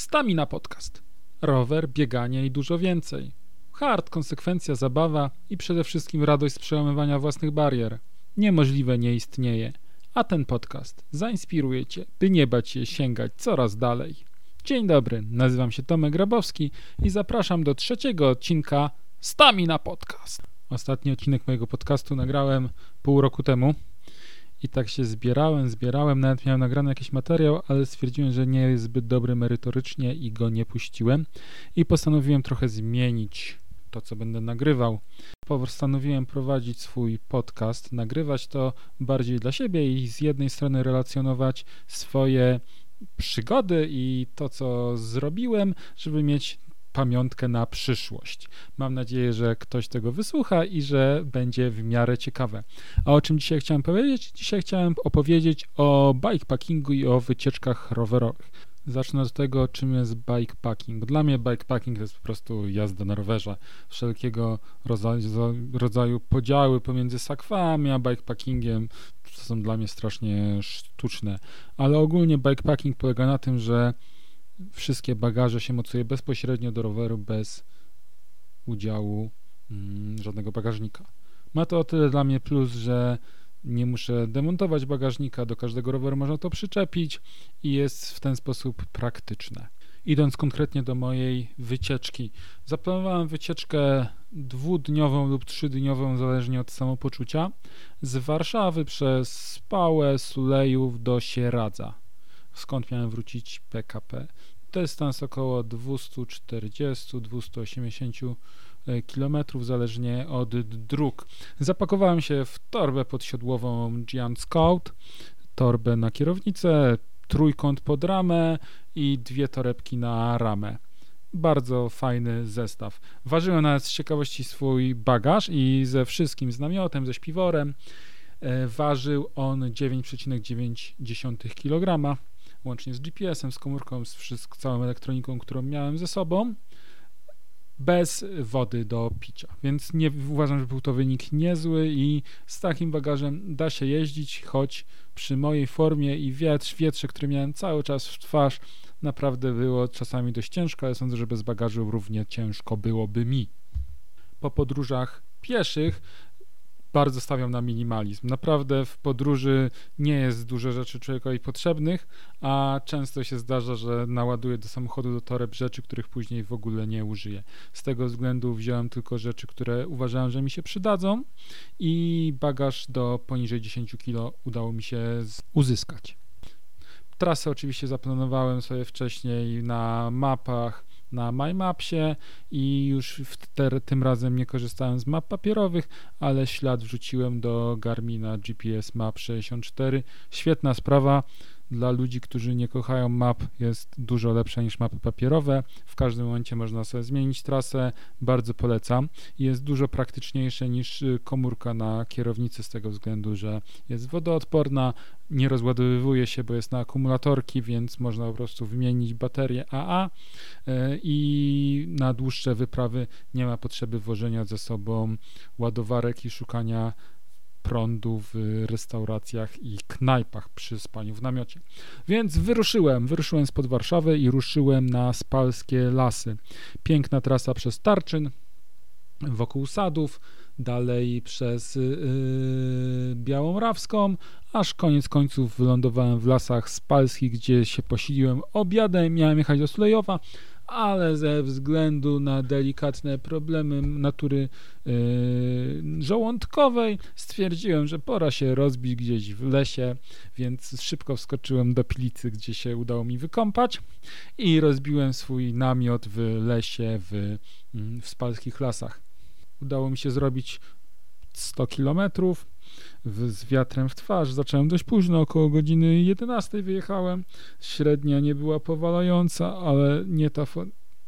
Stamina Podcast. Rower, bieganie i dużo więcej. Hard, konsekwencja, zabawa i przede wszystkim radość z przełamywania własnych barier. Niemożliwe nie istnieje, a ten podcast zainspiruje Cię, by nie bać się sięgać coraz dalej. Dzień dobry, nazywam się Tomek Grabowski i zapraszam do trzeciego odcinka Stamina Podcast. Ostatni odcinek mojego podcastu nagrałem pół roku temu i tak się zbierałem, zbierałem, nawet miałem nagrany jakiś materiał, ale stwierdziłem, że nie jest zbyt dobry merytorycznie i go nie puściłem i postanowiłem trochę zmienić to, co będę nagrywał. Postanowiłem prowadzić swój podcast, nagrywać to bardziej dla siebie i z jednej strony relacjonować swoje przygody i to, co zrobiłem, żeby mieć pamiątkę na przyszłość. Mam nadzieję, że ktoś tego wysłucha i że będzie w miarę ciekawe. A o czym dzisiaj chciałem powiedzieć? Dzisiaj chciałem opowiedzieć o bikepackingu i o wycieczkach rowerowych. Zacznę od tego, czym jest bikepacking. Dla mnie bikepacking to jest po prostu jazda na rowerze. Wszelkiego rodzaju, rodzaju podziały pomiędzy sakwami a bikepackingiem są dla mnie strasznie sztuczne. Ale ogólnie bikepacking polega na tym, że wszystkie bagaże się mocuje bezpośrednio do roweru bez udziału mm, żadnego bagażnika. Ma to o tyle dla mnie plus, że nie muszę demontować bagażnika, do każdego roweru można to przyczepić i jest w ten sposób praktyczne. Idąc konkretnie do mojej wycieczki, zaplanowałem wycieczkę dwudniową lub trzydniową, zależnie od samopoczucia, z Warszawy przez Spałę, Sulejów do Sieradza, skąd miałem wrócić PKP. Dystans około 240-280 km, zależnie od dróg. Zapakowałem się w torbę podsiodłową Giant Scout, torbę na kierownicę, trójkąt pod ramę i dwie torebki na ramę. Bardzo fajny zestaw. Ważyłem nawet z ciekawości swój bagaż i ze wszystkim, z namiotem, ze śpiworem. Ważył on 9,9 kg łącznie z GPS-em, z komórką, z wszystko, całą elektroniką, którą miałem ze sobą, bez wody do picia. Więc nie uważam, że był to wynik niezły i z takim bagażem da się jeździć, choć przy mojej formie i wietrz, wietrze, który miałem cały czas w twarz, naprawdę było czasami dość ciężko, ale sądzę, że bez bagażu równie ciężko byłoby mi. Po podróżach pieszych bardzo stawiam na minimalizm. Naprawdę w podróży nie jest dużo rzeczy człowiekowi potrzebnych, a często się zdarza, że naładuję do samochodu do toreb rzeczy, których później w ogóle nie użyję. Z tego względu wziąłem tylko rzeczy, które uważałem, że mi się przydadzą i bagaż do poniżej 10 kg udało mi się uzyskać. Trasę oczywiście zaplanowałem sobie wcześniej na mapach, na MyMapsie i już te, tym razem nie korzystałem z map papierowych, ale ślad wrzuciłem do Garmina GPS Map 64. Świetna sprawa dla ludzi, którzy nie kochają map, jest dużo lepsza niż mapy papierowe. W każdym momencie można sobie zmienić trasę, bardzo polecam. Jest dużo praktyczniejsze niż y, komórka na kierownicy z tego względu, że jest wodoodporna, nie rozładowywuje się, bo jest na akumulatorki, więc można po prostu wymienić baterię AA y, i na dłuższe wyprawy nie ma potrzeby wożenia ze sobą ładowarek i szukania prądu w restauracjach i knajpach przy spaniu w namiocie. Więc wyruszyłem, wyruszyłem spod Warszawy i ruszyłem na Spalskie Lasy. Piękna trasa przez Tarczyn, wokół sadów, dalej przez yy, Białą Rawską, aż koniec końców wylądowałem w lasach spalskich, gdzie się posiliłem obiadem, miałem jechać do Sulejowa, ale ze względu na delikatne problemy natury yy, żołądkowej stwierdziłem, że pora się rozbić gdzieś w lesie, więc szybko wskoczyłem do pilicy, gdzie się udało mi wykąpać i rozbiłem swój namiot w lesie w, w Spalskich Lasach. Udało mi się zrobić 100 kilometrów z wiatrem w twarz. Zacząłem dość późno, około godziny 11 wyjechałem. Średnia nie była powalająca, ale nie ta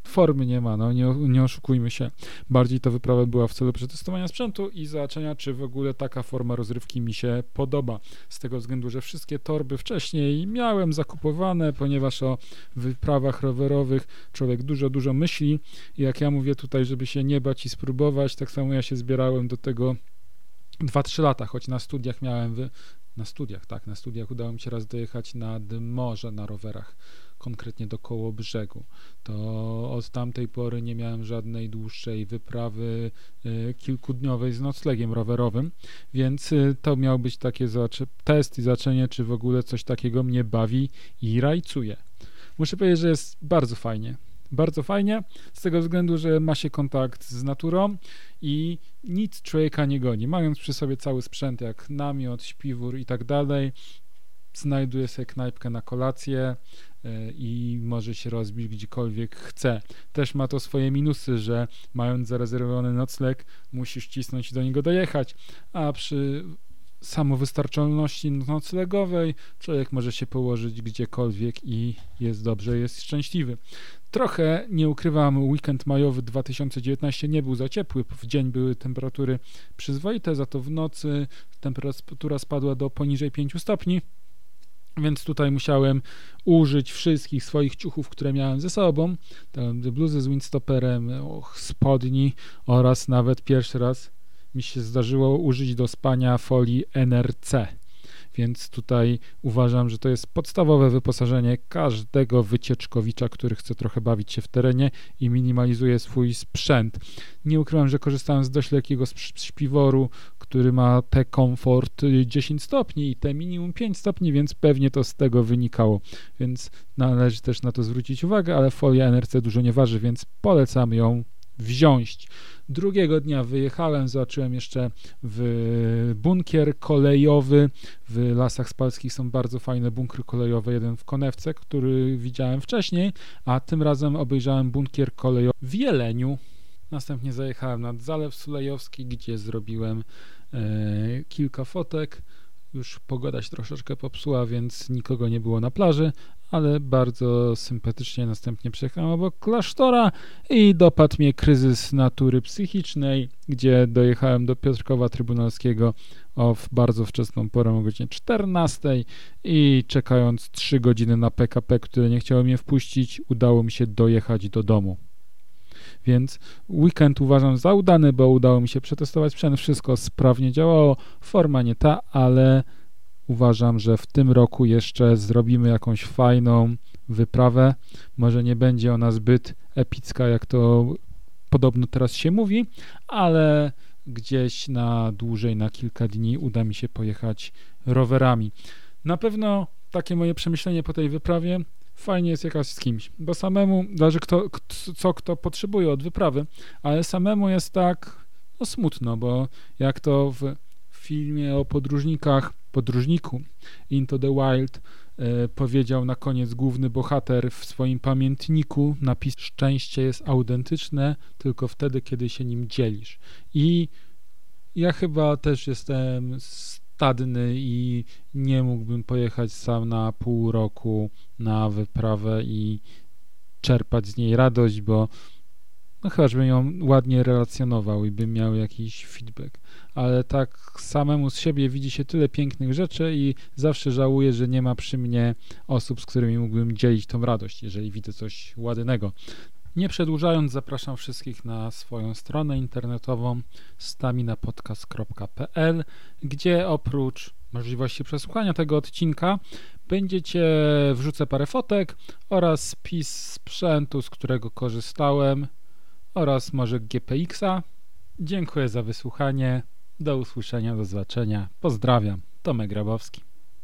formy nie ma, no nie, nie oszukujmy się. Bardziej ta wyprawa była w celu przetestowania sprzętu i zobaczenia, czy w ogóle taka forma rozrywki mi się podoba. Z tego względu, że wszystkie torby wcześniej miałem zakupowane, ponieważ o wyprawach rowerowych człowiek dużo, dużo myśli. Jak ja mówię tutaj, żeby się nie bać i spróbować, tak samo ja się zbierałem do tego 2-3 lata, choć na studiach miałem, wy... na studiach, tak, na studiach udało mi się raz dojechać nad morze na rowerach. konkretnie do koło brzegu. To od tamtej pory nie miałem żadnej dłuższej wyprawy y, kilkudniowej z noclegiem rowerowym, więc y, to miał być taki test i zaczenie, czy w ogóle coś takiego mnie bawi i rajcuje. Muszę powiedzieć, że jest bardzo fajnie bardzo fajnie, z tego względu, że ma się kontakt z naturą i nic człowieka nie goni. Mając przy sobie cały sprzęt, jak namiot, śpiwór i tak dalej, znajduje sobie knajpkę na kolację e, i może się rozbić gdziekolwiek chce. Też ma to swoje minusy, że mając zarezerwowany nocleg, musisz cisnąć i do niego dojechać, a przy samowystarczalności noclegowej człowiek może się położyć gdziekolwiek i jest dobrze, jest szczęśliwy. Trochę, nie ukrywam, weekend majowy 2019 nie był za ciepły. W dzień były temperatury przyzwoite, za to w nocy temperatura spadła do poniżej 5 stopni. Więc tutaj musiałem użyć wszystkich swoich ciuchów, które miałem ze sobą. Bluzy z windstopperem, spodni oraz nawet pierwszy raz mi się zdarzyło użyć do spania folii NRC więc tutaj uważam, że to jest podstawowe wyposażenie każdego wycieczkowicza, który chce trochę bawić się w terenie i minimalizuje swój sprzęt. Nie ukrywam, że korzystałem z dość lekkiego śpiworu, który ma te komfort 10 stopni i te minimum 5 stopni, więc pewnie to z tego wynikało. Więc należy też na to zwrócić uwagę, ale folia NRC dużo nie waży, więc polecam ją wziąć. Drugiego dnia wyjechałem, zobaczyłem jeszcze w bunkier kolejowy. W Lasach Spalskich są bardzo fajne bunkry kolejowe. Jeden w Konewce, który widziałem wcześniej, a tym razem obejrzałem bunkier kolejowy w Jeleniu. Następnie zajechałem nad Zalew Sulejowski, gdzie zrobiłem e, kilka fotek. Już pogoda się troszeczkę popsuła, więc nikogo nie było na plaży, ale bardzo sympatycznie następnie przejechałem obok klasztora i dopadł mnie kryzys natury psychicznej, gdzie dojechałem do Piotrkowa Trybunalskiego o w bardzo wczesną porę o godzinie 14 i czekając 3 godziny na PKP, które nie chciało mnie wpuścić, udało mi się dojechać do domu. Więc weekend uważam za udany, bo udało mi się przetestować sprzęt, wszystko sprawnie działało, forma nie ta, ale uważam, że w tym roku jeszcze zrobimy jakąś fajną wyprawę. Może nie będzie ona zbyt epicka, jak to podobno teraz się mówi, ale gdzieś na dłużej, na kilka dni uda mi się pojechać rowerami. Na pewno takie moje przemyślenie po tej wyprawie fajnie jest jakaś z kimś, bo samemu, zależy kto, co kto potrzebuje od wyprawy, ale samemu jest tak no, smutno, bo jak to w filmie o podróżnikach, podróżniku Into the Wild e, powiedział na koniec główny bohater w swoim pamiętniku napis szczęście jest autentyczne tylko wtedy, kiedy się nim dzielisz. I ja chyba też jestem stadny i nie mógłbym pojechać sam na pół roku na wyprawę i czerpać z niej radość, bo no chyba, żebym ją ładnie relacjonował i bym miał jakiś feedback. Ale tak samemu z siebie widzi się tyle pięknych rzeczy i zawsze żałuję, że nie ma przy mnie osób, z którymi mógłbym dzielić tą radość, jeżeli widzę coś ładnego. Nie przedłużając, zapraszam wszystkich na swoją stronę internetową staminapodcast.pl, gdzie oprócz możliwości przesłuchania tego odcinka będziecie wrzucę parę fotek oraz spis sprzętu, z którego korzystałem oraz może GPX-a. Dziękuję za wysłuchanie. Do usłyszenia, do zobaczenia. Pozdrawiam. Tomek Grabowski.